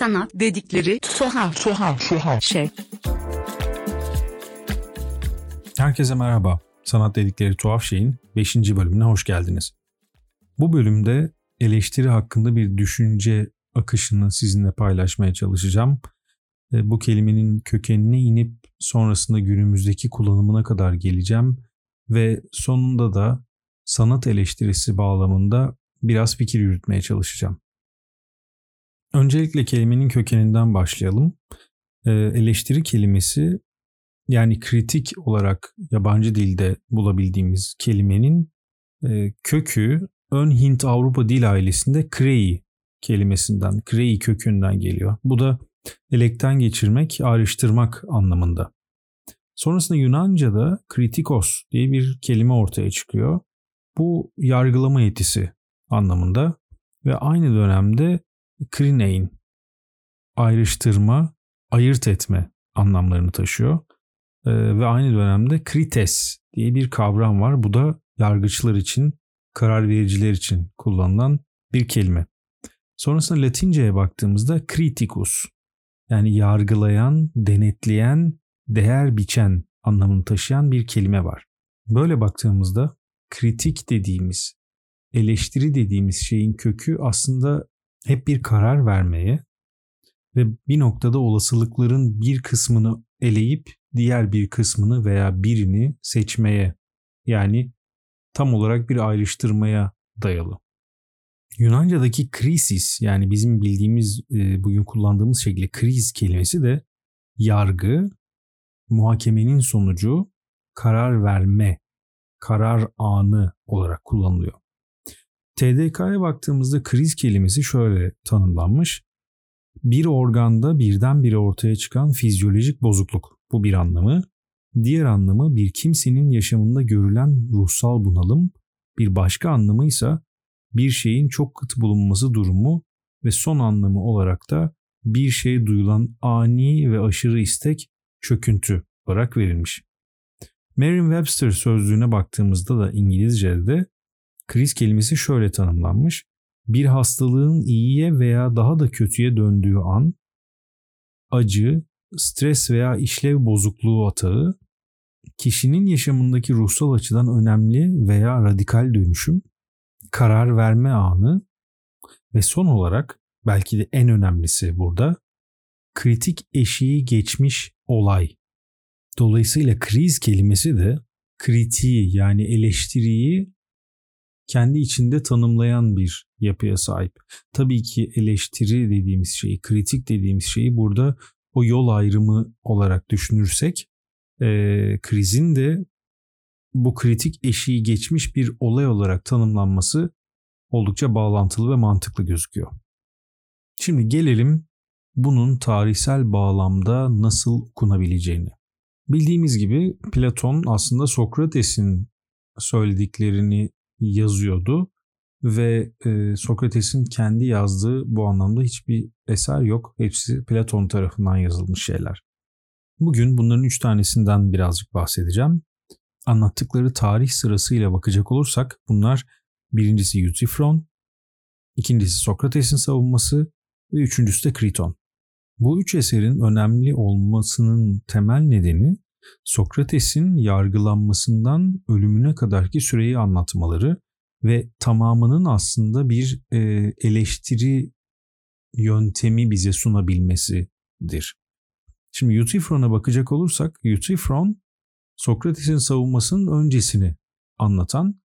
Sanat dedikleri tuhaf tuhaf tuhaf şey. Herkese merhaba. Sanat dedikleri tuhaf şeyin 5. bölümüne hoş geldiniz. Bu bölümde eleştiri hakkında bir düşünce akışını sizinle paylaşmaya çalışacağım. Bu kelimenin kökenine inip sonrasında günümüzdeki kullanımına kadar geleceğim ve sonunda da sanat eleştirisi bağlamında biraz fikir yürütmeye çalışacağım. Öncelikle kelimenin kökeninden başlayalım. Ee, eleştiri kelimesi yani kritik olarak yabancı dilde bulabildiğimiz kelimenin e, kökü ön Hint Avrupa dil ailesinde krei kelimesinden, krei kökünden geliyor. Bu da elekten geçirmek, ayrıştırmak anlamında. Sonrasında Yunanca'da kritikos diye bir kelime ortaya çıkıyor. Bu yargılama yetisi anlamında ve aynı dönemde krinein ayrıştırma, ayırt etme anlamlarını taşıyor. Ee, ve aynı dönemde krites diye bir kavram var. Bu da yargıçlar için, karar vericiler için kullanılan bir kelime. Sonrasında Latince'ye baktığımızda criticus yani yargılayan, denetleyen, değer biçen anlamını taşıyan bir kelime var. Böyle baktığımızda kritik dediğimiz, eleştiri dediğimiz şeyin kökü aslında hep bir karar vermeye ve bir noktada olasılıkların bir kısmını eleyip diğer bir kısmını veya birini seçmeye yani tam olarak bir ayrıştırmaya dayalı. Yunanca'daki krisis yani bizim bildiğimiz e, bugün kullandığımız şekilde kriz kelimesi de yargı, muhakemenin sonucu, karar verme, karar anı olarak kullanılıyor. TDK'ya baktığımızda kriz kelimesi şöyle tanımlanmış. Bir organda birdenbire ortaya çıkan fizyolojik bozukluk. Bu bir anlamı. Diğer anlamı bir kimsenin yaşamında görülen ruhsal bunalım. Bir başka anlamı ise bir şeyin çok kıt bulunması durumu ve son anlamı olarak da bir şeye duyulan ani ve aşırı istek çöküntü olarak verilmiş. Merriam-Webster sözlüğüne baktığımızda da İngilizce'de kriz kelimesi şöyle tanımlanmış. Bir hastalığın iyiye veya daha da kötüye döndüğü an, acı, stres veya işlev bozukluğu atağı, kişinin yaşamındaki ruhsal açıdan önemli veya radikal dönüşüm, karar verme anı ve son olarak belki de en önemlisi burada kritik eşiği geçmiş olay. Dolayısıyla kriz kelimesi de kritiği yani eleştiriyi kendi içinde tanımlayan bir yapıya sahip. Tabii ki eleştiri dediğimiz şeyi, kritik dediğimiz şeyi burada o yol ayrımı olarak düşünürsek e, krizin de bu kritik eşiği geçmiş bir olay olarak tanımlanması oldukça bağlantılı ve mantıklı gözüküyor. Şimdi gelelim bunun tarihsel bağlamda nasıl okunabileceğini. Bildiğimiz gibi Platon aslında Sokrates'in söylediklerini yazıyordu ve e, Sokrates'in kendi yazdığı bu anlamda hiçbir eser yok. Hepsi Platon tarafından yazılmış şeyler. Bugün bunların üç tanesinden birazcık bahsedeceğim. Anlattıkları tarih sırasıyla bakacak olursak bunlar birincisi Euthyphron, ikincisi Sokrates'in savunması ve üçüncüsü de Kriton. Bu üç eserin önemli olmasının temel nedeni Sokrates'in yargılanmasından ölümüne kadarki süreyi anlatmaları ve tamamının aslında bir e, eleştiri yöntemi bize sunabilmesidir. Şimdi Euthyphron'a bakacak olursak Euthyphron Sokrates'in savunmasının öncesini anlatan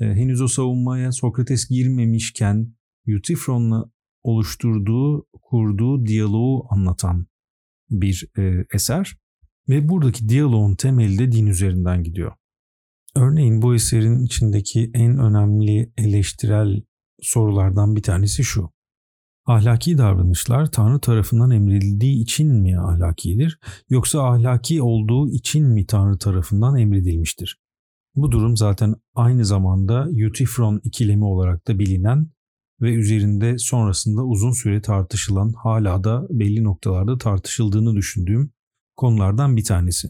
e, henüz o savunmaya Sokrates girmemişken Euthyphron'la oluşturduğu, kurduğu diyaloğu anlatan bir e, eser. Ve buradaki diyaloğun temeli de din üzerinden gidiyor. Örneğin bu eserin içindeki en önemli eleştirel sorulardan bir tanesi şu. Ahlaki davranışlar Tanrı tarafından emredildiği için mi ahlakidir yoksa ahlaki olduğu için mi Tanrı tarafından emredilmiştir? Bu durum zaten aynı zamanda Euthyphron ikilemi olarak da bilinen ve üzerinde sonrasında uzun süre tartışılan hala da belli noktalarda tartışıldığını düşündüğüm konulardan bir tanesi.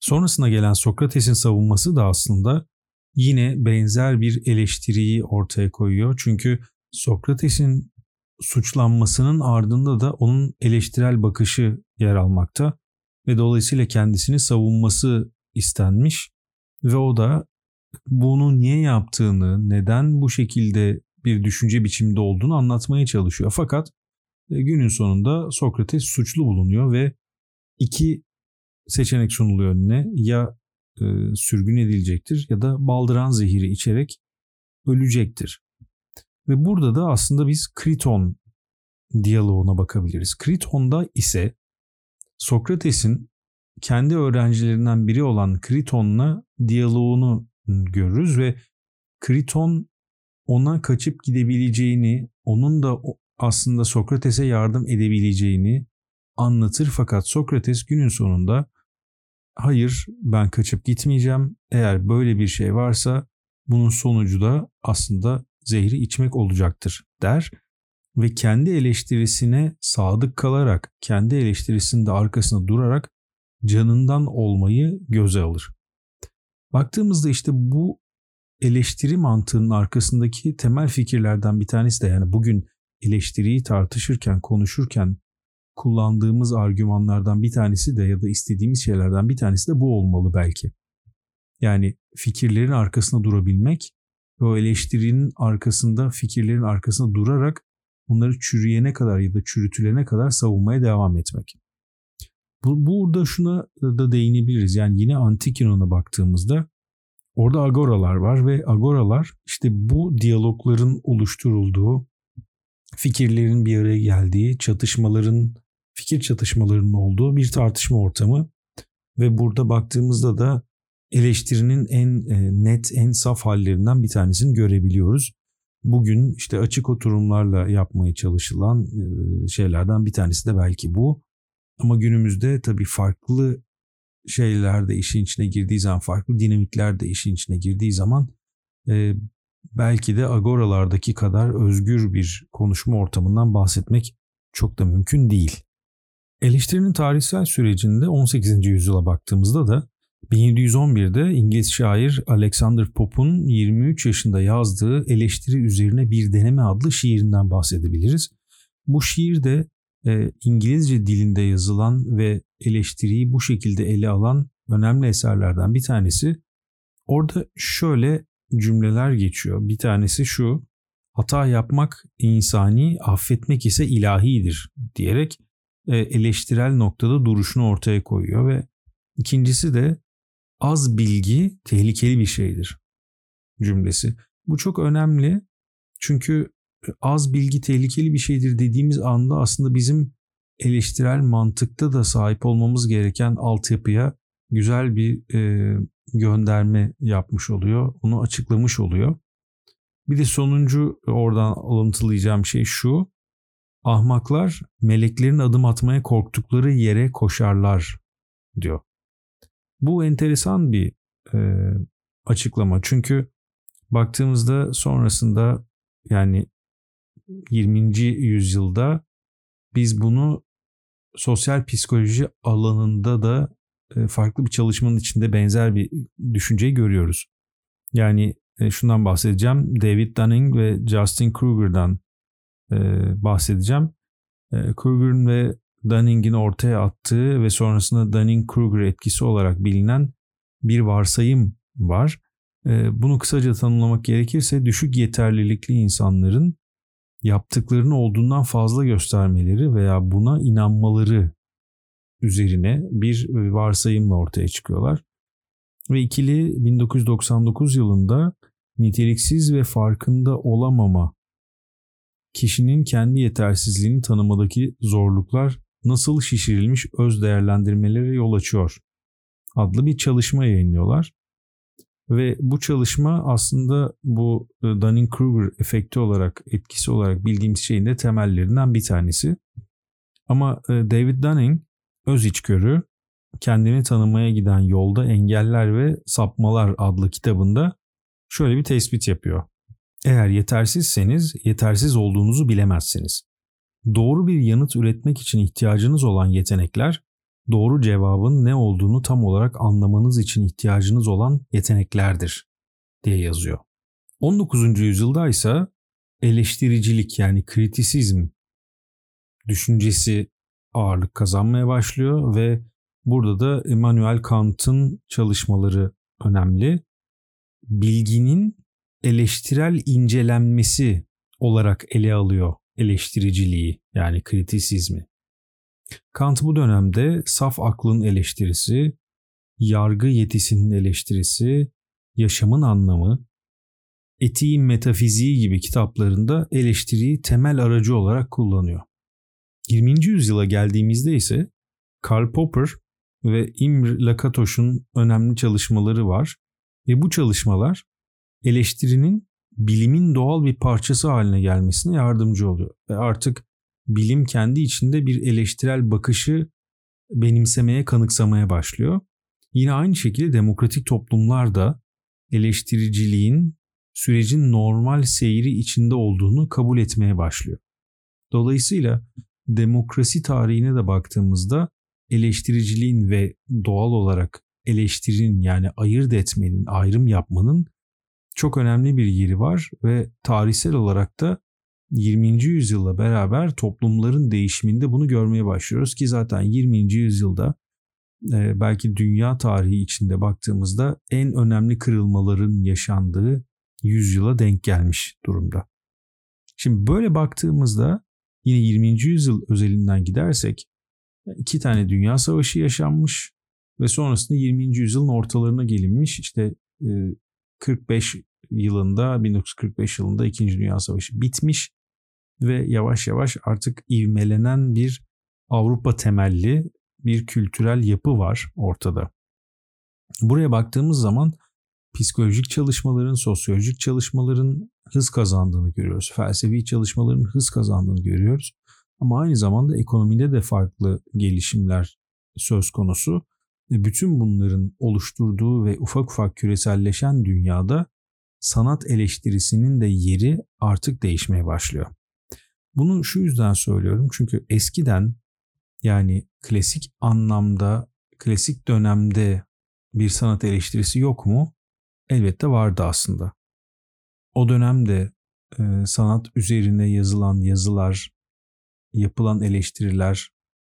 Sonrasında gelen Sokrates'in savunması da aslında yine benzer bir eleştiriyi ortaya koyuyor. Çünkü Sokrates'in suçlanmasının ardında da onun eleştirel bakışı yer almakta ve dolayısıyla kendisini savunması istenmiş ve o da bunu niye yaptığını, neden bu şekilde bir düşünce biçiminde olduğunu anlatmaya çalışıyor. Fakat e, günün sonunda Sokrates suçlu bulunuyor ve iki seçenek sunuluyor önüne. Ya e, sürgün edilecektir ya da baldıran zehiri içerek ölecektir. Ve burada da aslında biz Kriton diyaloğuna bakabiliriz. Kriton'da ise Sokrates'in kendi öğrencilerinden biri olan Kriton'la diyaloğunu görürüz ve Kriton ona kaçıp gidebileceğini, onun da aslında Sokrates'e yardım edebileceğini anlatır fakat Sokrates günün sonunda hayır ben kaçıp gitmeyeceğim. Eğer böyle bir şey varsa bunun sonucu da aslında zehri içmek olacaktır der ve kendi eleştirisine sadık kalarak, kendi eleştirisinde arkasında durarak canından olmayı göze alır. Baktığımızda işte bu eleştiri mantığının arkasındaki temel fikirlerden bir tanesi de yani bugün eleştiriyi tartışırken, konuşurken kullandığımız argümanlardan bir tanesi de ya da istediğimiz şeylerden bir tanesi de bu olmalı belki. Yani fikirlerin arkasında durabilmek ve o eleştirinin arkasında, fikirlerin arkasında durarak bunları çürüyene kadar ya da çürütülene kadar savunmaya devam etmek. Bu, burada şuna da değinebiliriz. Yani yine antik Yunan'a baktığımızda orada agoralar var ve agoralar işte bu diyalogların oluşturulduğu, fikirlerin bir araya geldiği, çatışmaların, fikir çatışmalarının olduğu bir tartışma ortamı ve burada baktığımızda da eleştirinin en e, net, en saf hallerinden bir tanesini görebiliyoruz. Bugün işte açık oturumlarla yapmaya çalışılan e, şeylerden bir tanesi de belki bu. Ama günümüzde tabii farklı şeyler de işin içine girdiği zaman, farklı dinamikler de işin içine girdiği zaman e, belki de agoralardaki kadar özgür bir konuşma ortamından bahsetmek çok da mümkün değil. Eleştirinin tarihsel sürecinde 18. yüzyıla baktığımızda da 1711'de İngiliz şair Alexander Pope'un 23 yaşında yazdığı Eleştiri Üzerine Bir Deneme adlı şiirinden bahsedebiliriz. Bu şiir de e, İngilizce dilinde yazılan ve eleştiriyi bu şekilde ele alan önemli eserlerden bir tanesi. Orada şöyle cümleler geçiyor. Bir tanesi şu. Hata yapmak insani, affetmek ise ilahidir diyerek eleştirel noktada duruşunu ortaya koyuyor ve ikincisi de az bilgi tehlikeli bir şeydir cümlesi. Bu çok önemli çünkü az bilgi tehlikeli bir şeydir dediğimiz anda aslında bizim eleştirel mantıkta da sahip olmamız gereken altyapıya güzel bir e, gönderme yapmış oluyor. Onu açıklamış oluyor. Bir de sonuncu oradan alıntılayacağım şey şu. Ahmaklar meleklerin adım atmaya korktukları yere koşarlar diyor. Bu enteresan bir e, açıklama. Çünkü baktığımızda sonrasında yani 20. yüzyılda biz bunu sosyal psikoloji alanında da e, farklı bir çalışmanın içinde benzer bir düşünceyi görüyoruz. Yani e, şundan bahsedeceğim. David Dunning ve Justin Kruger'dan e, bahsedeceğim. Kruger'ın ve Dunning'in ortaya attığı ve sonrasında Dunning-Kruger etkisi olarak bilinen bir varsayım var. Bunu kısaca tanımlamak gerekirse düşük yeterlilikli insanların yaptıklarını olduğundan fazla göstermeleri veya buna inanmaları üzerine bir e, varsayımla ortaya çıkıyorlar. Ve ikili 1999 yılında niteliksiz ve farkında olamama kişinin kendi yetersizliğini tanımadaki zorluklar nasıl şişirilmiş öz değerlendirmelere yol açıyor adlı bir çalışma yayınlıyorlar. Ve bu çalışma aslında bu e, Dunning-Kruger efekti olarak, etkisi olarak bildiğimiz şeyin de temellerinden bir tanesi. Ama e, David Dunning öz içgörü, kendini tanımaya giden yolda engeller ve sapmalar adlı kitabında şöyle bir tespit yapıyor. Eğer yetersizseniz yetersiz olduğunuzu bilemezsiniz. Doğru bir yanıt üretmek için ihtiyacınız olan yetenekler doğru cevabın ne olduğunu tam olarak anlamanız için ihtiyacınız olan yeteneklerdir diye yazıyor. 19. yüzyılda ise eleştiricilik yani kritisizm düşüncesi ağırlık kazanmaya başlıyor ve burada da Immanuel Kant'ın çalışmaları önemli. Bilginin eleştirel incelenmesi olarak ele alıyor eleştiriciliği yani kritisizmi. Kant bu dönemde saf aklın eleştirisi, yargı yetisinin eleştirisi, yaşamın anlamı, etiğin metafiziği gibi kitaplarında eleştiriyi temel aracı olarak kullanıyor. 20. yüzyıla geldiğimizde ise Karl Popper ve Imre Lakatoş'un önemli çalışmaları var ve bu çalışmalar eleştirinin bilimin doğal bir parçası haline gelmesine yardımcı oluyor. Ve artık bilim kendi içinde bir eleştirel bakışı benimsemeye, kanıksamaya başlıyor. Yine aynı şekilde demokratik toplumlar da eleştiriciliğin sürecin normal seyri içinde olduğunu kabul etmeye başlıyor. Dolayısıyla demokrasi tarihine de baktığımızda eleştiriciliğin ve doğal olarak eleştirinin yani ayırt etmenin, ayrım yapmanın çok önemli bir yeri var ve tarihsel olarak da 20. yüzyılla beraber toplumların değişiminde bunu görmeye başlıyoruz ki zaten 20. yüzyılda e, belki dünya tarihi içinde baktığımızda en önemli kırılmaların yaşandığı yüzyıla denk gelmiş durumda. Şimdi böyle baktığımızda yine 20. yüzyıl özelinden gidersek iki tane dünya savaşı yaşanmış ve sonrasında 20. yüzyılın ortalarına gelinmiş. İşte 45 yılında 1945 yılında 2. Dünya Savaşı bitmiş ve yavaş yavaş artık ivmelenen bir Avrupa temelli bir kültürel yapı var ortada. Buraya baktığımız zaman psikolojik çalışmaların, sosyolojik çalışmaların hız kazandığını görüyoruz. Felsefi çalışmaların hız kazandığını görüyoruz. Ama aynı zamanda ekonomide de farklı gelişimler söz konusu. Bütün bunların oluşturduğu ve ufak ufak küreselleşen dünyada sanat eleştirisinin de yeri artık değişmeye başlıyor. Bunu şu yüzden söylüyorum çünkü eskiden yani klasik anlamda, klasik dönemde bir sanat eleştirisi yok mu? Elbette vardı aslında. O dönemde e, sanat üzerine yazılan yazılar, yapılan eleştiriler,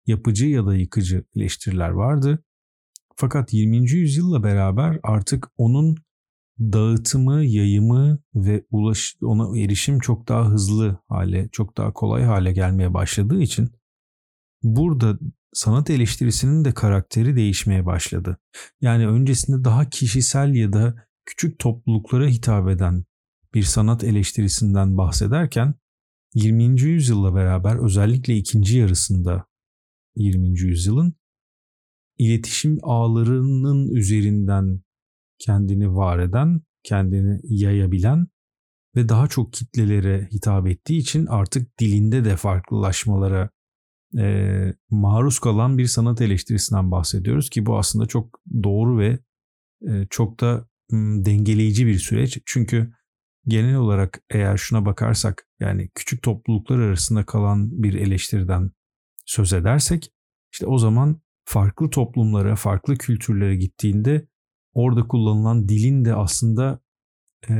yapıcı ya da yıkıcı eleştiriler vardı. Fakat 20. yüzyılla beraber artık onun dağıtımı, yayımı ve ulaş ona erişim çok daha hızlı hale, çok daha kolay hale gelmeye başladığı için burada sanat eleştirisinin de karakteri değişmeye başladı. Yani öncesinde daha kişisel ya da küçük topluluklara hitap eden bir sanat eleştirisinden bahsederken 20. yüzyılla beraber özellikle ikinci yarısında 20. yüzyılın iletişim ağlarının üzerinden kendini var eden, kendini yayabilen ve daha çok kitlelere hitap ettiği için artık dilinde de farklılaşmalara e, maruz kalan bir sanat eleştirisinden bahsediyoruz ki bu aslında çok doğru ve e, çok da m, dengeleyici bir süreç. Çünkü genel olarak eğer şuna bakarsak yani küçük topluluklar arasında kalan bir eleştiriden söz edersek işte o zaman farklı toplumlara, farklı kültürlere gittiğinde orada kullanılan dilin de aslında e,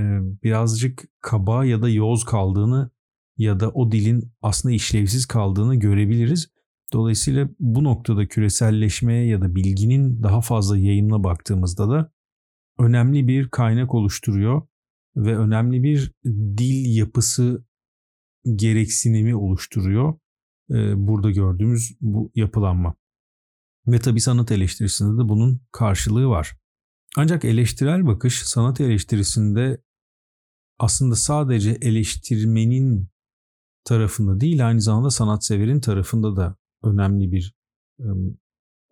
birazcık kaba ya da yoz kaldığını ya da o dilin aslında işlevsiz kaldığını görebiliriz. Dolayısıyla bu noktada küreselleşmeye ya da bilginin daha fazla yayımına baktığımızda da önemli bir kaynak oluşturuyor ve önemli bir dil yapısı gereksinimi oluşturuyor. Burada gördüğümüz bu yapılanma. Ve tabi sanat eleştirisinde de bunun karşılığı var. Ancak eleştirel bakış sanat eleştirisinde aslında sadece eleştirmenin tarafında değil aynı zamanda sanatseverin tarafında da önemli bir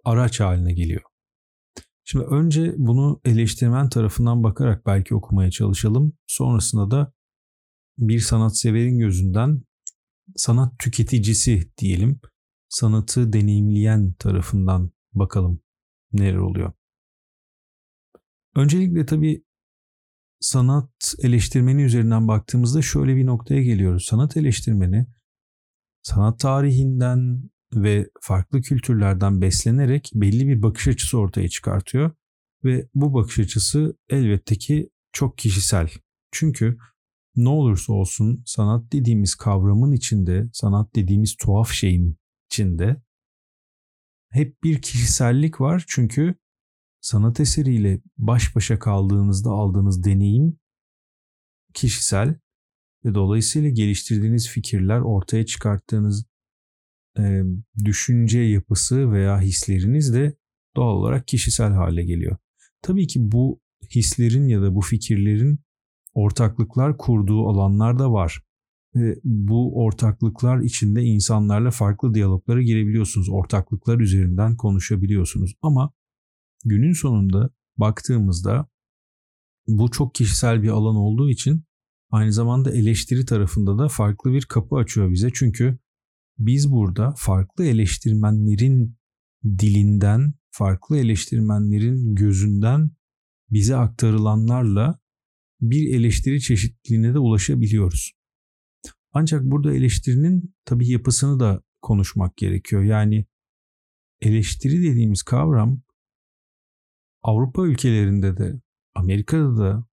araç haline geliyor. Şimdi önce bunu eleştirmen tarafından bakarak belki okumaya çalışalım. Sonrasında da bir sanatseverin gözünden sanat tüketicisi diyelim, sanatı deneyimleyen tarafından bakalım neler oluyor. Öncelikle tabii sanat eleştirmeni üzerinden baktığımızda şöyle bir noktaya geliyoruz. Sanat eleştirmeni sanat tarihinden ve farklı kültürlerden beslenerek belli bir bakış açısı ortaya çıkartıyor ve bu bakış açısı elbette ki çok kişisel. Çünkü ne olursa olsun sanat dediğimiz kavramın içinde, sanat dediğimiz tuhaf şeyin içinde hep bir kişisellik var. Çünkü sanat eseriyle baş başa kaldığınızda aldığınız deneyim kişisel ve dolayısıyla geliştirdiğiniz fikirler, ortaya çıkarttığınız e, düşünce yapısı veya hisleriniz de doğal olarak kişisel hale geliyor. Tabii ki bu hislerin ya da bu fikirlerin ortaklıklar kurduğu alanlar da var. Bu ortaklıklar içinde insanlarla farklı diyaloglara girebiliyorsunuz. Ortaklıklar üzerinden konuşabiliyorsunuz. Ama günün sonunda baktığımızda bu çok kişisel bir alan olduğu için aynı zamanda eleştiri tarafında da farklı bir kapı açıyor bize. Çünkü biz burada farklı eleştirmenlerin dilinden, farklı eleştirmenlerin gözünden bize aktarılanlarla bir eleştiri çeşitliliğine de ulaşabiliyoruz. Ancak burada eleştirinin tabii yapısını da konuşmak gerekiyor. Yani eleştiri dediğimiz kavram Avrupa ülkelerinde de, Amerika'da da,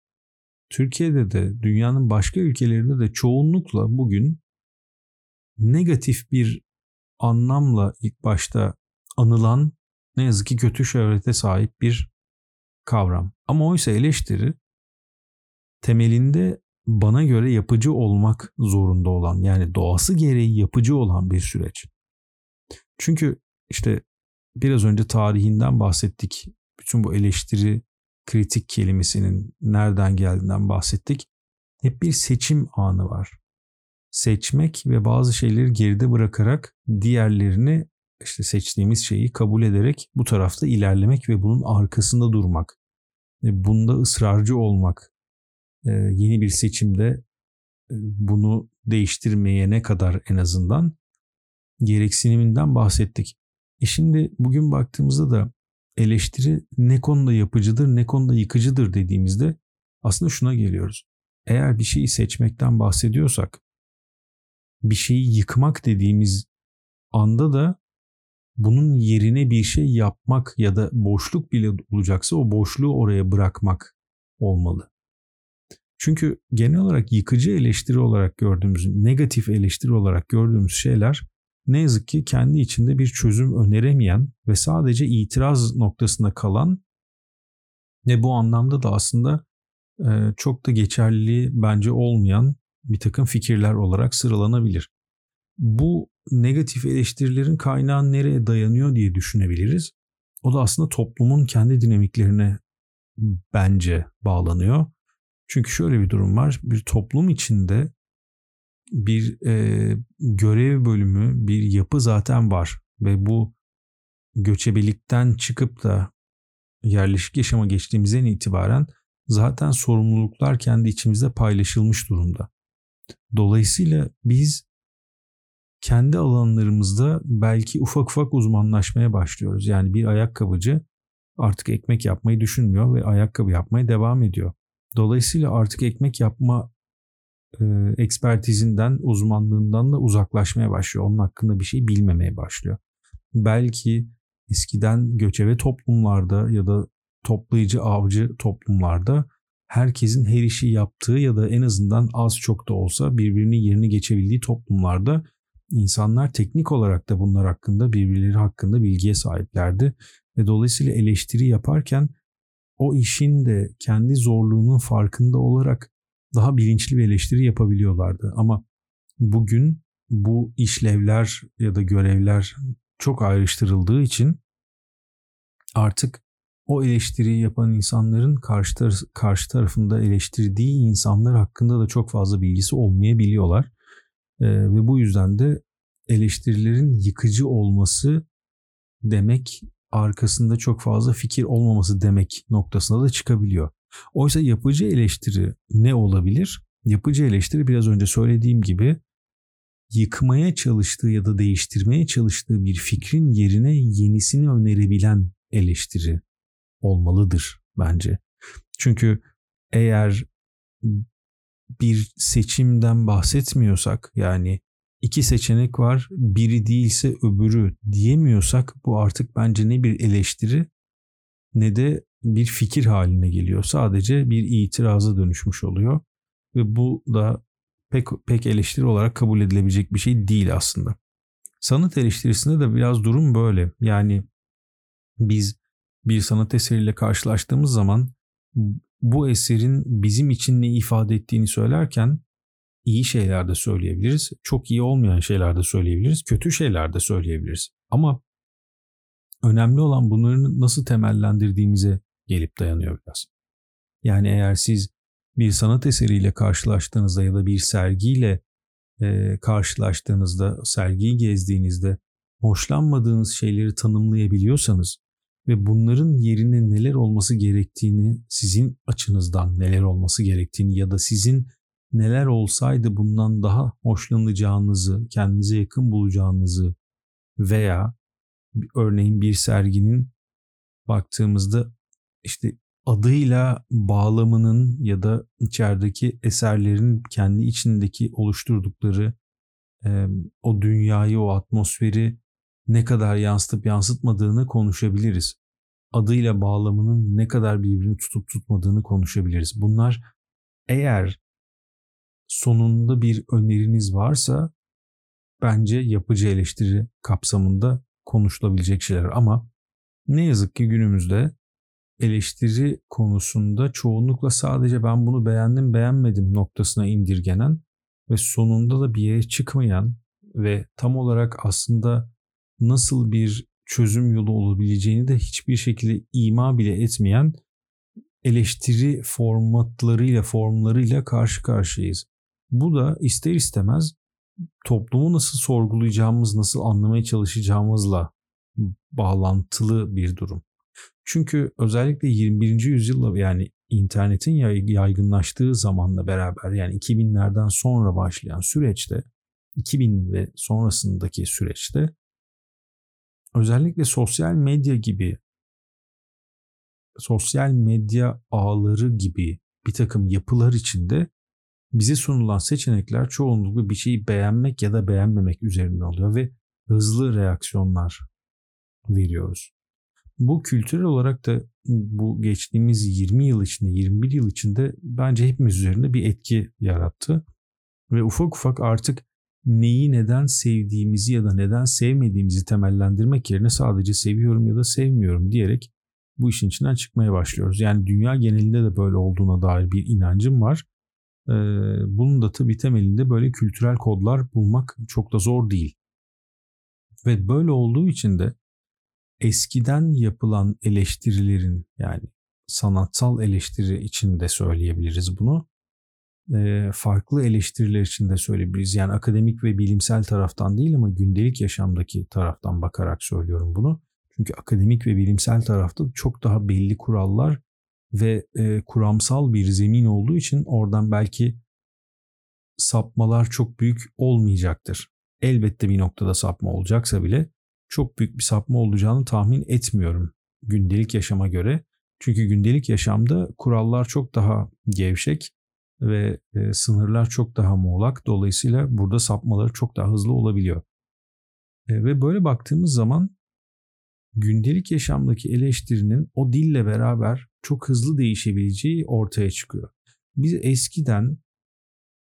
Türkiye'de de, dünyanın başka ülkelerinde de çoğunlukla bugün negatif bir anlamla ilk başta anılan ne yazık ki kötü şöhrete sahip bir kavram. Ama oysa eleştiri temelinde bana göre yapıcı olmak zorunda olan yani doğası gereği yapıcı olan bir süreç. Çünkü işte biraz önce tarihinden bahsettik. Bütün bu eleştiri kritik kelimesinin nereden geldiğinden bahsettik. Hep bir seçim anı var. Seçmek ve bazı şeyleri geride bırakarak diğerlerini işte seçtiğimiz şeyi kabul ederek bu tarafta ilerlemek ve bunun arkasında durmak. Bunda ısrarcı olmak. Ee, yeni bir seçimde e, bunu değiştirmeye ne kadar en azından gereksiniminden bahsettik. E şimdi bugün baktığımızda da eleştiri ne konuda yapıcıdır ne konuda yıkıcıdır dediğimizde aslında şuna geliyoruz. Eğer bir şeyi seçmekten bahsediyorsak bir şeyi yıkmak dediğimiz anda da bunun yerine bir şey yapmak ya da boşluk bile olacaksa o boşluğu oraya bırakmak olmalı. Çünkü genel olarak yıkıcı eleştiri olarak gördüğümüz, negatif eleştiri olarak gördüğümüz şeyler ne yazık ki kendi içinde bir çözüm öneremeyen ve sadece itiraz noktasında kalan ve bu anlamda da aslında çok da geçerli bence olmayan bir takım fikirler olarak sıralanabilir. Bu negatif eleştirilerin kaynağı nereye dayanıyor diye düşünebiliriz. O da aslında toplumun kendi dinamiklerine bence bağlanıyor. Çünkü şöyle bir durum var. Bir toplum içinde bir e, görev bölümü, bir yapı zaten var ve bu göçebelikten çıkıp da yerleşik yaşama geçtiğimizden itibaren zaten sorumluluklar kendi içimizde paylaşılmış durumda. Dolayısıyla biz kendi alanlarımızda belki ufak ufak uzmanlaşmaya başlıyoruz. Yani bir ayakkabıcı artık ekmek yapmayı düşünmüyor ve ayakkabı yapmaya devam ediyor. Dolayısıyla artık ekmek yapma e, ekspertizinden, uzmanlığından da uzaklaşmaya başlıyor. Onun hakkında bir şey bilmemeye başlıyor. Belki eskiden göçebe toplumlarda ya da toplayıcı avcı toplumlarda herkesin her işi yaptığı ya da en azından az çok da olsa birbirinin yerini geçebildiği toplumlarda insanlar teknik olarak da bunlar hakkında birbirleri hakkında bilgiye sahiplerdi ve dolayısıyla eleştiri yaparken o işin de kendi zorluğunun farkında olarak daha bilinçli bir eleştiri yapabiliyorlardı. Ama bugün bu işlevler ya da görevler çok ayrıştırıldığı için artık o eleştiriyi yapan insanların karşı, tar- karşı tarafında eleştirdiği insanlar hakkında da çok fazla bilgisi olmayabiliyorlar. Ee, ve bu yüzden de eleştirilerin yıkıcı olması demek arkasında çok fazla fikir olmaması demek noktasına da çıkabiliyor. Oysa yapıcı eleştiri ne olabilir? Yapıcı eleştiri biraz önce söylediğim gibi yıkmaya çalıştığı ya da değiştirmeye çalıştığı bir fikrin yerine yenisini önerebilen eleştiri olmalıdır bence. Çünkü eğer bir seçimden bahsetmiyorsak yani iki seçenek var biri değilse öbürü diyemiyorsak bu artık bence ne bir eleştiri ne de bir fikir haline geliyor. Sadece bir itiraza dönüşmüş oluyor. ve bu da pek pek eleştiri olarak kabul edilebilecek bir şey değil aslında. Sanat eleştirisinde de biraz durum böyle. Yani biz bir sanat eseriyle karşılaştığımız zaman bu eserin bizim için ne ifade ettiğini söylerken iyi şeyler de söyleyebiliriz. Çok iyi olmayan şeyler de söyleyebiliriz. Kötü şeyler de söyleyebiliriz. Ama önemli olan bunları nasıl temellendirdiğimize gelip dayanıyor biraz. Yani eğer siz bir sanat eseriyle karşılaştığınızda ya da bir sergiyle e, karşılaştığınızda, sergiyi gezdiğinizde hoşlanmadığınız şeyleri tanımlayabiliyorsanız ve bunların yerine neler olması gerektiğini, sizin açınızdan neler olması gerektiğini ya da sizin neler olsaydı bundan daha hoşlanacağınızı, kendinize yakın bulacağınızı veya örneğin bir serginin baktığımızda işte adıyla bağlamının ya da içerideki eserlerin kendi içindeki oluşturdukları o dünyayı, o atmosferi ne kadar yansıtıp yansıtmadığını konuşabiliriz. Adıyla bağlamının ne kadar birbirini tutup tutmadığını konuşabiliriz. Bunlar eğer sonunda bir öneriniz varsa bence yapıcı eleştiri kapsamında konuşulabilecek şeyler ama ne yazık ki günümüzde eleştiri konusunda çoğunlukla sadece ben bunu beğendim beğenmedim noktasına indirgenen ve sonunda da bir yere çıkmayan ve tam olarak aslında nasıl bir çözüm yolu olabileceğini de hiçbir şekilde ima bile etmeyen eleştiri formatlarıyla, formlarıyla karşı karşıyayız. Bu da ister istemez toplumu nasıl sorgulayacağımız, nasıl anlamaya çalışacağımızla bağlantılı bir durum. Çünkü özellikle 21. yüzyılla yani internetin yaygınlaştığı zamanla beraber yani 2000'lerden sonra başlayan süreçte 2000 ve sonrasındaki süreçte özellikle sosyal medya gibi sosyal medya ağları gibi bir takım yapılar içinde bize sunulan seçenekler çoğunlukla bir şeyi beğenmek ya da beğenmemek üzerine oluyor ve hızlı reaksiyonlar veriyoruz. Bu kültürel olarak da bu geçtiğimiz 20 yıl içinde, 21 yıl içinde bence hepimiz üzerinde bir etki yarattı. Ve ufak ufak artık neyi neden sevdiğimizi ya da neden sevmediğimizi temellendirmek yerine sadece seviyorum ya da sevmiyorum diyerek bu işin içinden çıkmaya başlıyoruz. Yani dünya genelinde de böyle olduğuna dair bir inancım var. Ee, bunun da tabii temelinde böyle kültürel kodlar bulmak çok da zor değil. Ve böyle olduğu için de eskiden yapılan eleştirilerin yani sanatsal eleştiri için de söyleyebiliriz bunu. E, farklı eleştiriler için de söyleyebiliriz. Yani akademik ve bilimsel taraftan değil ama gündelik yaşamdaki taraftan bakarak söylüyorum bunu. Çünkü akademik ve bilimsel tarafta çok daha belli kurallar ve e, kuramsal bir zemin olduğu için oradan belki sapmalar çok büyük olmayacaktır. Elbette bir noktada sapma olacaksa bile çok büyük bir sapma olacağını tahmin etmiyorum gündelik yaşama göre. Çünkü gündelik yaşamda kurallar çok daha gevşek ve e, sınırlar çok daha muğlak. Dolayısıyla burada sapmaları çok daha hızlı olabiliyor. E, ve böyle baktığımız zaman gündelik yaşamdaki eleştirinin o dille beraber çok hızlı değişebileceği ortaya çıkıyor. Biz eskiden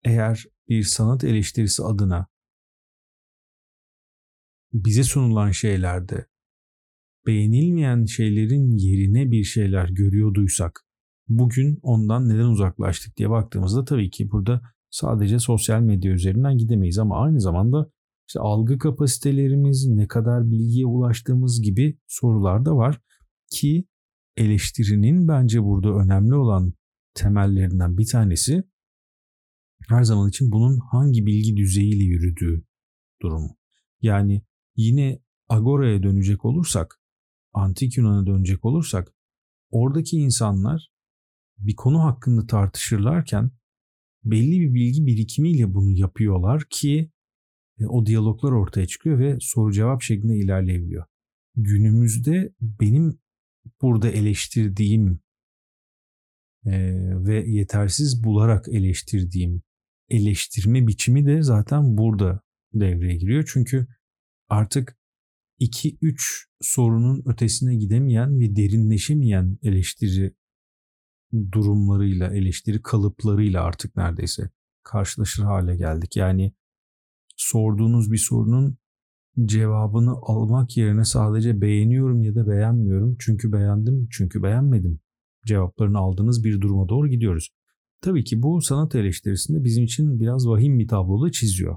eğer bir sanat eleştirisi adına bize sunulan şeylerde beğenilmeyen şeylerin yerine bir şeyler görüyorduysak bugün ondan neden uzaklaştık diye baktığımızda tabii ki burada sadece sosyal medya üzerinden gidemeyiz ama aynı zamanda işte algı kapasitelerimiz, ne kadar bilgiye ulaştığımız gibi sorular da var ki eleştirinin bence burada önemli olan temellerinden bir tanesi her zaman için bunun hangi bilgi düzeyiyle yürüdüğü durumu. Yani Yine Agora'ya dönecek olursak, Antik Yunan'a dönecek olursak, oradaki insanlar bir konu hakkında tartışırlarken belli bir bilgi birikimiyle bunu yapıyorlar ki e, o diyaloglar ortaya çıkıyor ve soru cevap şeklinde ilerleyebiliyor. Günümüzde benim burada eleştirdiğim e, ve yetersiz bularak eleştirdiğim eleştirme biçimi de zaten burada devreye giriyor. Çünkü artık 2-3 sorunun ötesine gidemeyen ve derinleşemeyen eleştiri durumlarıyla, eleştiri kalıplarıyla artık neredeyse karşılaşır hale geldik. Yani sorduğunuz bir sorunun cevabını almak yerine sadece beğeniyorum ya da beğenmiyorum. Çünkü beğendim, çünkü beğenmedim. Cevaplarını aldığınız bir duruma doğru gidiyoruz. Tabii ki bu sanat eleştirisinde bizim için biraz vahim bir tablo da çiziyor.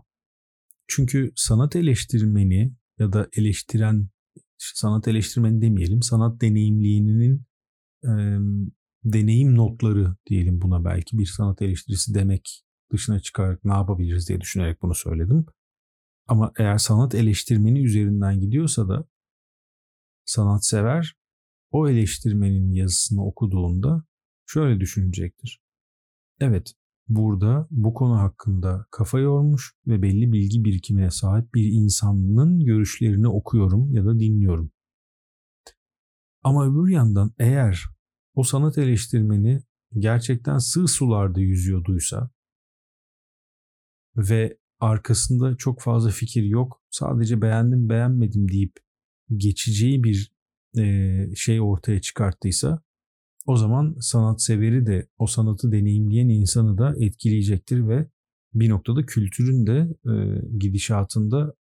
Çünkü sanat eleştirmeni ya da eleştiren, sanat eleştirmeni demeyelim, sanat deneyimleyeninin e, deneyim notları diyelim buna belki bir sanat eleştirisi demek dışına çıkarak ne yapabiliriz diye düşünerek bunu söyledim. Ama eğer sanat eleştirmeni üzerinden gidiyorsa da sanatsever o eleştirmenin yazısını okuduğunda şöyle düşünecektir. Evet, burada bu konu hakkında kafa yormuş ve belli bilgi birikimine sahip bir insanın görüşlerini okuyorum ya da dinliyorum. Ama öbür yandan eğer o sanat eleştirmeni gerçekten sığ sularda yüzüyorduysa ve arkasında çok fazla fikir yok. Sadece beğendim beğenmedim deyip geçeceği bir e, şey ortaya çıkarttıysa o zaman sanatseveri de o sanatı deneyimleyen insanı da etkileyecektir ve bir noktada kültürün de e, gidişatında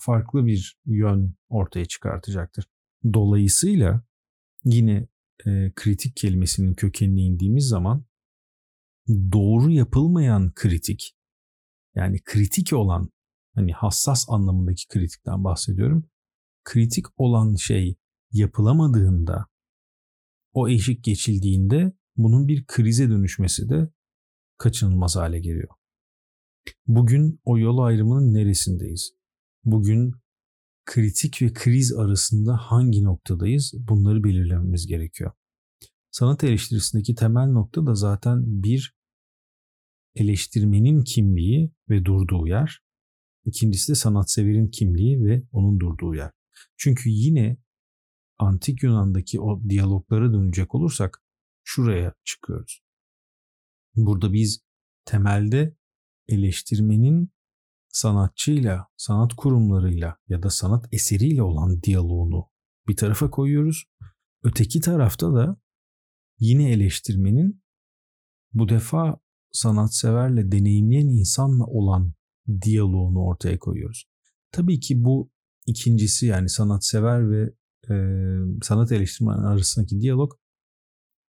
farklı bir yön ortaya çıkartacaktır. Dolayısıyla yine e, kritik kelimesinin kökenine indiğimiz zaman doğru yapılmayan kritik yani kritik olan hani hassas anlamındaki kritikten bahsediyorum. Kritik olan şey yapılamadığında o eşik geçildiğinde bunun bir krize dönüşmesi de kaçınılmaz hale geliyor. Bugün o yol ayrımının neresindeyiz? Bugün kritik ve kriz arasında hangi noktadayız? Bunları belirlememiz gerekiyor. Sanat eleştirisindeki temel nokta da zaten bir eleştirmenin kimliği ve durduğu yer. İkincisi de sanatseverin kimliği ve onun durduğu yer. Çünkü yine antik Yunan'daki o diyaloglara dönecek olursak şuraya çıkıyoruz. Burada biz temelde eleştirmenin sanatçıyla, sanat kurumlarıyla ya da sanat eseriyle olan diyaloğunu bir tarafa koyuyoruz. Öteki tarafta da yine eleştirmenin bu defa sanatseverle, deneyimleyen insanla olan diyaloğunu ortaya koyuyoruz. Tabii ki bu ikincisi yani sanatsever ve e, sanat eleştirmen arasındaki diyalog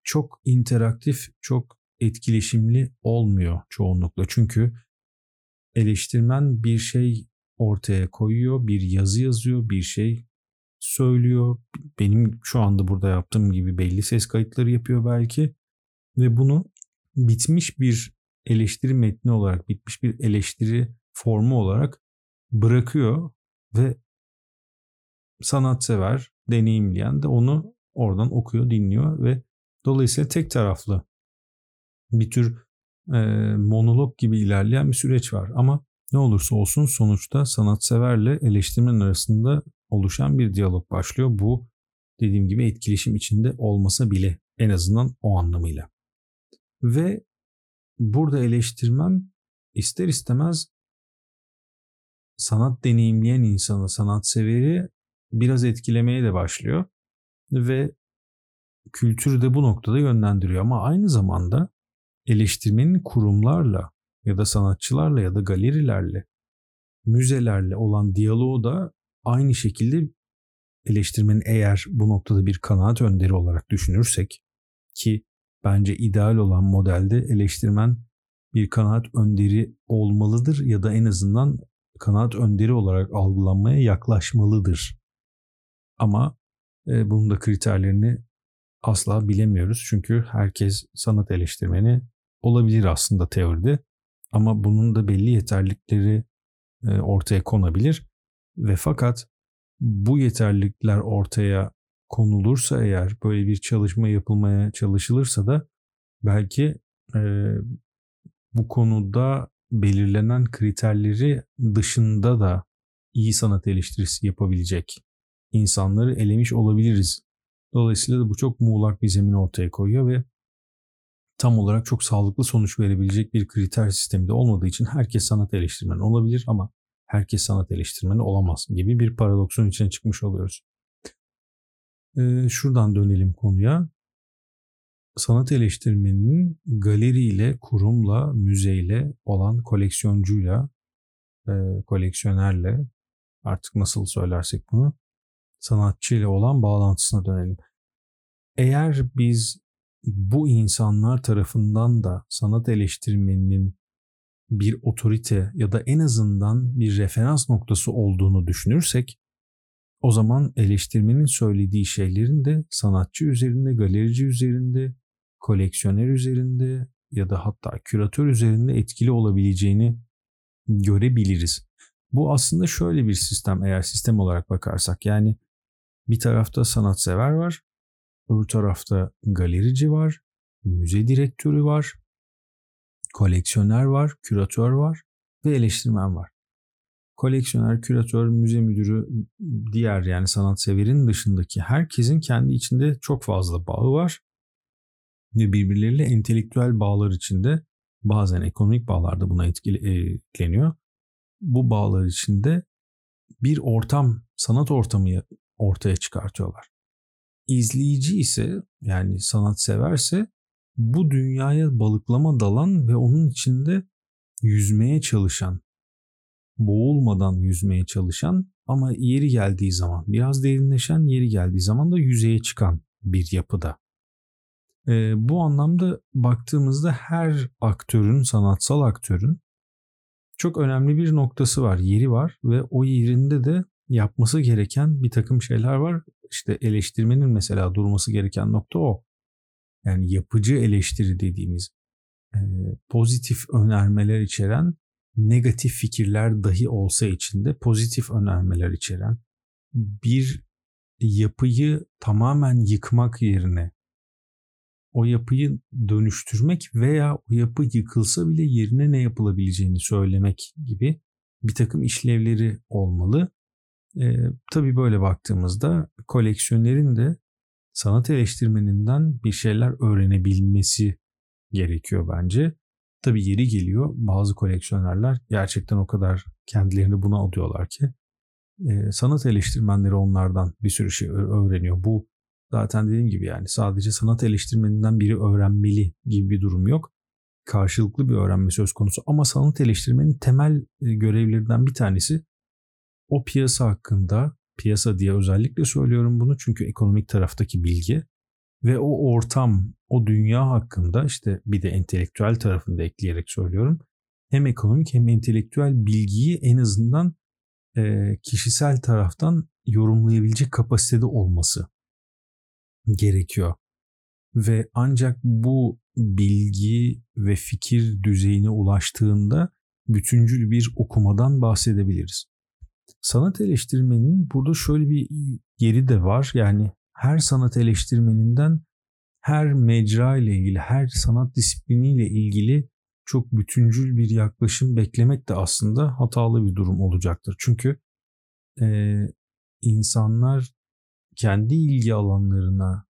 çok interaktif, çok etkileşimli olmuyor çoğunlukla. Çünkü eleştirmen bir şey ortaya koyuyor, bir yazı yazıyor, bir şey söylüyor. Benim şu anda burada yaptığım gibi belli ses kayıtları yapıyor belki ve bunu bitmiş bir eleştiri metni olarak, bitmiş bir eleştiri formu olarak bırakıyor ve sanatsever, deneyimleyen de onu oradan okuyor, dinliyor ve dolayısıyla tek taraflı bir tür e, monolog gibi ilerleyen bir süreç var. Ama ne olursa olsun sonuçta sanatseverle eleştirmen arasında oluşan bir diyalog başlıyor. Bu dediğim gibi etkileşim içinde olmasa bile en azından o anlamıyla. Ve burada eleştirmen ister istemez sanat deneyimleyen insanı, sanat-severi biraz etkilemeye de başlıyor. Ve kültürü de bu noktada yönlendiriyor. Ama aynı zamanda eleştirmenin kurumlarla ya da sanatçılarla ya da galerilerle, müzelerle olan diyaloğu da aynı şekilde eleştirmenin eğer bu noktada bir kanaat önderi olarak düşünürsek ki bence ideal olan modelde eleştirmen bir kanaat önderi olmalıdır ya da en azından kanaat önderi olarak algılanmaya yaklaşmalıdır. Ama e, bunun da kriterlerini asla bilemiyoruz. Çünkü herkes sanat eleştirmeni olabilir aslında teoride. Ama bunun da belli yeterlilikleri e, ortaya konabilir. Ve fakat bu yeterlilikler ortaya konulursa eğer böyle bir çalışma yapılmaya çalışılırsa da belki e, bu konuda belirlenen kriterleri dışında da iyi sanat eleştirisi yapabilecek insanları elemiş olabiliriz. Dolayısıyla da bu çok muğlak bir zemin ortaya koyuyor ve tam olarak çok sağlıklı sonuç verebilecek bir kriter sistemi de olmadığı için herkes sanat eleştirmeni olabilir ama herkes sanat eleştirmeni olamaz gibi bir paradoksun içine çıkmış oluyoruz. Ee, şuradan dönelim konuya. sanat eleştirmeninin galeriyle, kurumla, müzeyle olan koleksiyoncuyla, e, koleksiyonerle artık nasıl söylersek bunu sanatçıyla olan bağlantısına dönelim. Eğer biz bu insanlar tarafından da sanat eleştirmeninin bir otorite ya da en azından bir referans noktası olduğunu düşünürsek o zaman eleştirmenin söylediği şeylerin de sanatçı üzerinde, galerici üzerinde, koleksiyoner üzerinde ya da hatta küratör üzerinde etkili olabileceğini görebiliriz. Bu aslında şöyle bir sistem eğer sistem olarak bakarsak yani bir tarafta sanatsever var, öbür tarafta galerici var, müze direktörü var, koleksiyoner var, küratör var ve eleştirmen var. Koleksiyoner, küratör, müze müdürü, diğer yani sanatseverin dışındaki herkesin kendi içinde çok fazla bağı var ve birbirleriyle entelektüel bağlar içinde bazen ekonomik bağlar da buna etkileniyor. Bu bağlar içinde bir ortam, sanat ortamı ortaya çıkartıyorlar. İzleyici ise yani sanat severse bu dünyaya balıklama dalan ve onun içinde yüzmeye çalışan, boğulmadan yüzmeye çalışan ama yeri geldiği zaman biraz derinleşen, yeri geldiği zaman da yüzeye çıkan bir yapıda. E, bu anlamda baktığımızda her aktörün, sanatsal aktörün çok önemli bir noktası var, yeri var ve o yerinde de yapması gereken bir takım şeyler var. İşte eleştirmenin mesela durması gereken nokta o. Yani yapıcı eleştiri dediğimiz e, pozitif önermeler içeren negatif fikirler dahi olsa içinde pozitif önermeler içeren bir yapıyı tamamen yıkmak yerine o yapıyı dönüştürmek veya o yapı yıkılsa bile yerine ne yapılabileceğini söylemek gibi bir takım işlevleri olmalı. E, tabii böyle baktığımızda koleksiyonerin de sanat eleştirmeninden bir şeyler öğrenebilmesi gerekiyor bence. Tabii yeri geliyor bazı koleksiyonerler gerçekten o kadar kendilerini buna adıyorlar ki e, sanat eleştirmenleri onlardan bir sürü şey öğreniyor. Bu zaten dediğim gibi yani sadece sanat eleştirmeninden biri öğrenmeli gibi bir durum yok. Karşılıklı bir öğrenme söz konusu ama sanat eleştirmenin temel e, görevlerinden bir tanesi o piyasa hakkında, piyasa diye özellikle söylüyorum bunu çünkü ekonomik taraftaki bilgi ve o ortam, o dünya hakkında işte bir de entelektüel tarafını da ekleyerek söylüyorum. Hem ekonomik hem entelektüel bilgiyi en azından e, kişisel taraftan yorumlayabilecek kapasitede olması gerekiyor. Ve ancak bu bilgi ve fikir düzeyine ulaştığında bütüncül bir okumadan bahsedebiliriz. Sanat eleştirmenin burada şöyle bir yeri de var. Yani her sanat eleştirmeninden her mecra ile ilgili, her sanat disipliniyle ilgili çok bütüncül bir yaklaşım beklemek de aslında hatalı bir durum olacaktır. Çünkü e, insanlar kendi ilgi alanlarına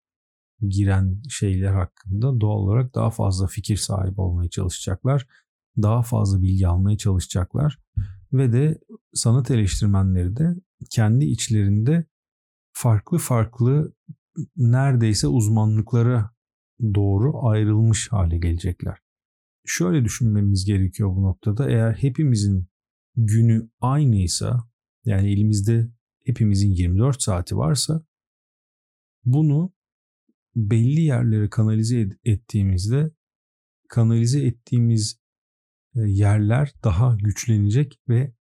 giren şeyler hakkında doğal olarak daha fazla fikir sahibi olmaya çalışacaklar. Daha fazla bilgi almaya çalışacaklar. Ve de sanat eleştirmenleri de kendi içlerinde farklı farklı neredeyse uzmanlıklara doğru ayrılmış hale gelecekler. Şöyle düşünmemiz gerekiyor bu noktada. Eğer hepimizin günü aynıysa yani elimizde hepimizin 24 saati varsa bunu belli yerlere kanalize ettiğimizde kanalize ettiğimiz e, yerler daha güçlenecek ve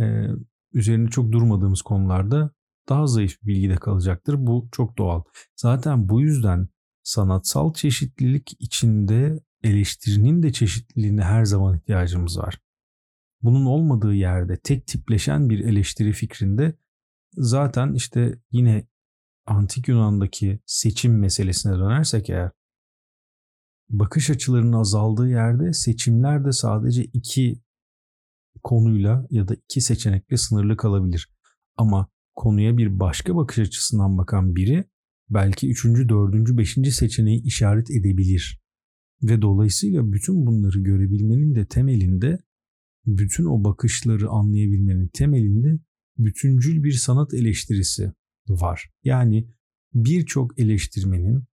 e, üzerinde çok durmadığımız konularda daha zayıf bilgide kalacaktır. Bu çok doğal. Zaten bu yüzden sanatsal çeşitlilik içinde eleştirinin de çeşitliliğine her zaman ihtiyacımız var. Bunun olmadığı yerde tek tipleşen bir eleştiri fikrinde zaten işte yine antik Yunan'daki seçim meselesine dönersek eğer bakış açılarının azaldığı yerde seçimler de sadece iki konuyla ya da iki seçenekle sınırlı kalabilir. Ama konuya bir başka bakış açısından bakan biri belki üçüncü, dördüncü, beşinci seçeneği işaret edebilir. Ve dolayısıyla bütün bunları görebilmenin de temelinde bütün o bakışları anlayabilmenin temelinde bütüncül bir sanat eleştirisi var. Yani birçok eleştirmenin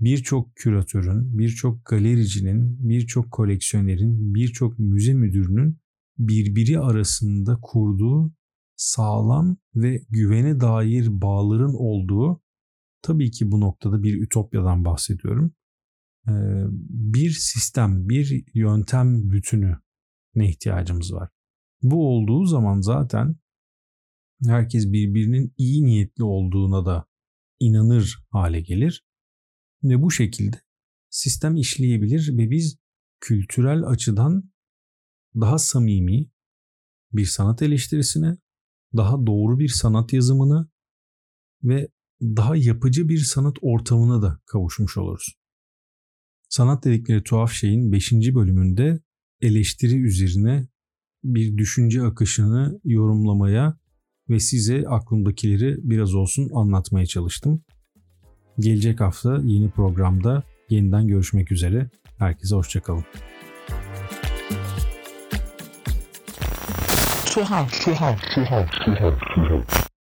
birçok küratörün, birçok galericinin, birçok koleksiyonerin, birçok müze müdürünün birbiri arasında kurduğu sağlam ve güvene dair bağların olduğu tabii ki bu noktada bir ütopyadan bahsediyorum. Bir sistem, bir yöntem bütünü ne ihtiyacımız var. Bu olduğu zaman zaten herkes birbirinin iyi niyetli olduğuna da inanır hale gelir ve bu şekilde sistem işleyebilir ve biz kültürel açıdan daha samimi bir sanat eleştirisine, daha doğru bir sanat yazımını ve daha yapıcı bir sanat ortamına da kavuşmuş oluruz. Sanat dedikleri tuhaf şeyin 5. bölümünde eleştiri üzerine bir düşünce akışını yorumlamaya ve size aklımdakileri biraz olsun anlatmaya çalıştım. Gelecek hafta yeni programda yeniden görüşmek üzere. Herkese hoşçakalın. Tuhaf, tuhaf, tuhaf, tuhaf, tuhaf.